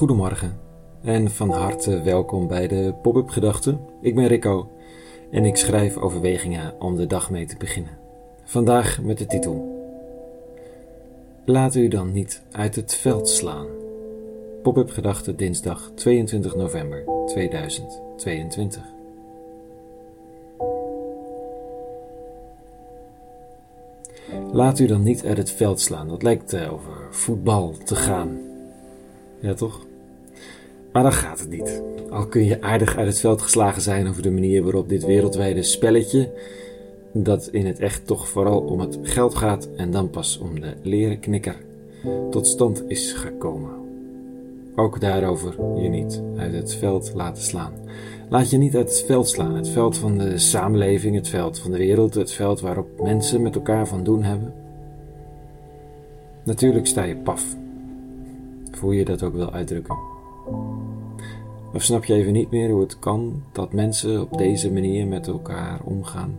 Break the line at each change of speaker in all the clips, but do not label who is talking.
Goedemorgen en van harte welkom bij de Pop-up Gedachten. Ik ben Rico en ik schrijf overwegingen om de dag mee te beginnen. Vandaag met de titel: Laat u dan niet uit het veld slaan. Pop-up Gedachten dinsdag 22 november 2022. Laat u dan niet uit het veld slaan. Dat lijkt eh, over voetbal te gaan. Ja, toch? Maar dan gaat het niet. Al kun je aardig uit het veld geslagen zijn over de manier waarop dit wereldwijde spelletje, dat in het echt toch vooral om het geld gaat en dan pas om de leren knikker, tot stand is gekomen. Ook daarover je niet uit het veld laten slaan. Laat je niet uit het veld slaan, het veld van de samenleving, het veld van de wereld, het veld waarop mensen met elkaar van doen hebben. Natuurlijk sta je paf, hoe je dat ook wil uitdrukken. Of snap je even niet meer hoe het kan dat mensen op deze manier met elkaar omgaan?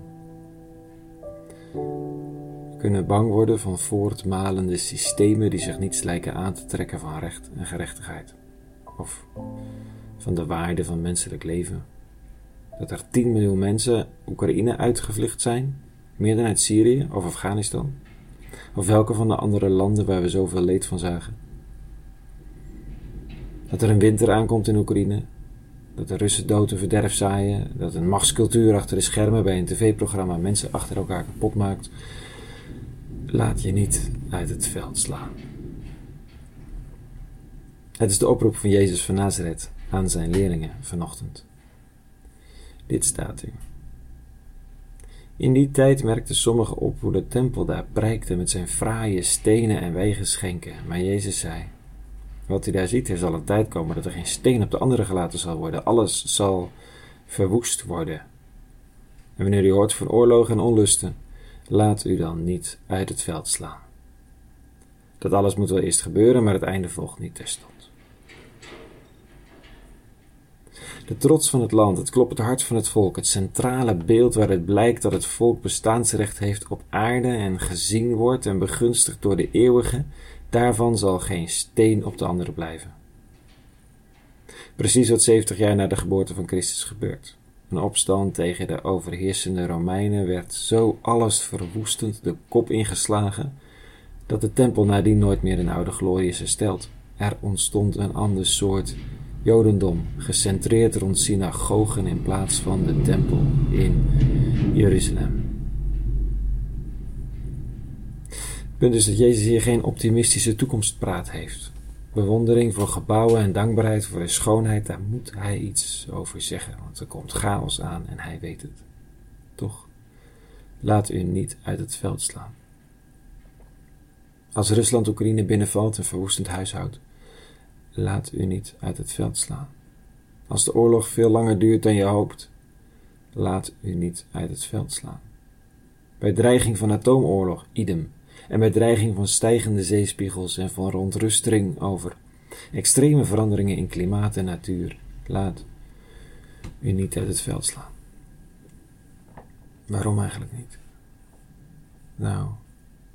Kunnen bang worden van voortmalende systemen die zich niets lijken aan te trekken van recht en gerechtigheid. Of van de waarde van menselijk leven. Dat er 10 miljoen mensen Oekraïne uitgevlucht zijn, meer dan uit Syrië of Afghanistan. Of welke van de andere landen waar we zoveel leed van zagen. Dat er een winter aankomt in Oekraïne. Dat de Russen dood en verderf zaaien. Dat een machtscultuur achter de schermen bij een tv-programma mensen achter elkaar kapot maakt. Laat je niet uit het veld slaan. Het is de oproep van Jezus van Nazareth aan zijn leerlingen vanochtend. Dit staat u. In die tijd merkten sommigen op hoe de tempel daar prijkte met zijn fraaie stenen en wegenschenken, maar Jezus zei: wat u daar ziet, er zal een tijd komen dat er geen steen op de andere gelaten zal worden. Alles zal verwoest worden. En wanneer u hoort van oorlogen en onlusten, laat u dan niet uit het veld slaan. Dat alles moet wel eerst gebeuren, maar het einde volgt niet terstond. De trots van het land, het kloppend hart van het volk, het centrale beeld waaruit blijkt dat het volk bestaansrecht heeft op aarde en gezien wordt en begunstigd door de eeuwige, Daarvan zal geen steen op de andere blijven. Precies wat 70 jaar na de geboorte van Christus gebeurt. Een opstand tegen de overheersende Romeinen werd zo alles verwoestend de kop ingeslagen dat de tempel nadien nooit meer in oude glorie is hersteld. Er ontstond een ander soort Jodendom, gecentreerd rond synagogen in plaats van de tempel in Jeruzalem. Punt is dat Jezus hier geen optimistische toekomstpraat heeft. Bewondering voor gebouwen en dankbaarheid voor de schoonheid, daar moet hij iets over zeggen, want er komt chaos aan en hij weet het. Toch, laat u niet uit het veld slaan. Als Rusland Oekraïne binnenvalt en verwoestend huishoudt, laat u niet uit het veld slaan. Als de oorlog veel langer duurt dan je hoopt, laat u niet uit het veld slaan. Bij dreiging van atoomoorlog, idem en bij dreiging van stijgende zeespiegels en van rontrustering over extreme veranderingen in klimaat en natuur, laat u niet uit het veld slaan. Waarom eigenlijk niet? Nou,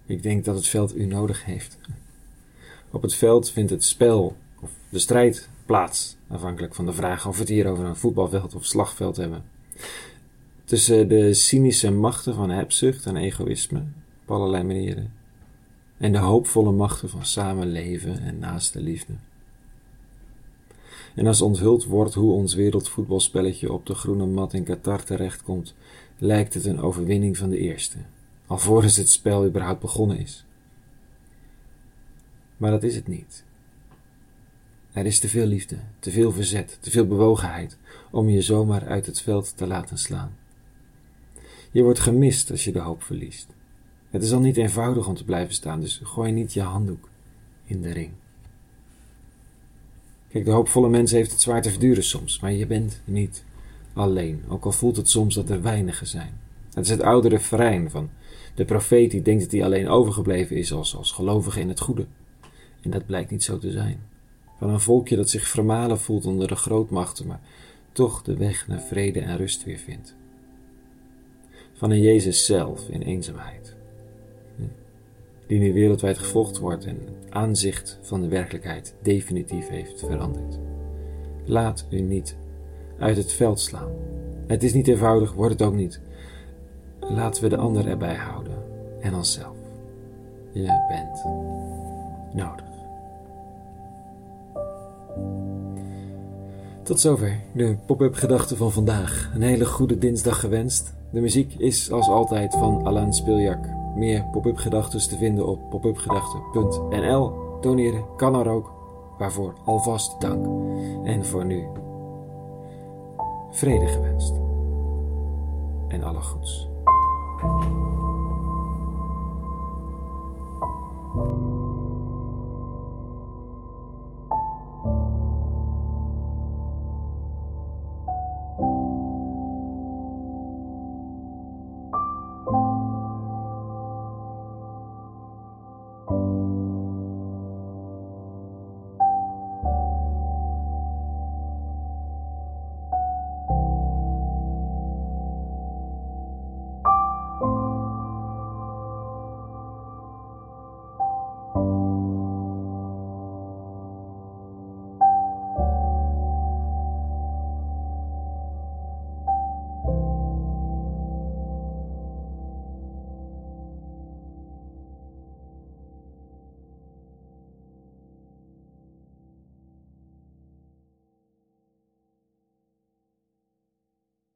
ik denk dat het veld u nodig heeft. Op het veld vindt het spel of de strijd plaats, afhankelijk van de vraag of we het hier over een voetbalveld of slagveld hebben. Tussen de cynische machten van hebzucht en egoïsme, op allerlei manieren, en de hoopvolle machten van samenleven en naaste liefde. En als onthuld wordt hoe ons wereldvoetbalspelletje op de groene mat in Qatar terechtkomt, lijkt het een overwinning van de eerste, alvorens het spel überhaupt begonnen is. Maar dat is het niet. Er is te veel liefde, te veel verzet, te veel bewogenheid om je zomaar uit het veld te laten slaan. Je wordt gemist als je de hoop verliest. Het is al niet eenvoudig om te blijven staan, dus gooi niet je handdoek in de ring. Kijk, de hoopvolle mens heeft het zwaar te verduren soms, maar je bent niet alleen, ook al voelt het soms dat er weinigen zijn. Het is het oude refrein van de profeet die denkt dat hij alleen overgebleven is als, als gelovige in het goede. En dat blijkt niet zo te zijn. Van een volkje dat zich vermalen voelt onder de grootmachten, maar toch de weg naar vrede en rust weer vindt. Van een Jezus zelf in eenzaamheid. Die nu wereldwijd gevolgd wordt en het aanzicht van de werkelijkheid definitief heeft veranderd. Laat u niet uit het veld slaan. Het is niet eenvoudig, wordt het ook niet. Laten we de ander erbij houden en onszelf. Je bent nodig. Tot zover de pop-up gedachten van vandaag. Een hele goede dinsdag gewenst. De muziek is als altijd van Alain Spiljak. Meer pop-up gedachten te vinden op popupgedachten.nl. Doneren kan er ook, waarvoor alvast dank. En voor nu, vrede gewenst. En alle goeds.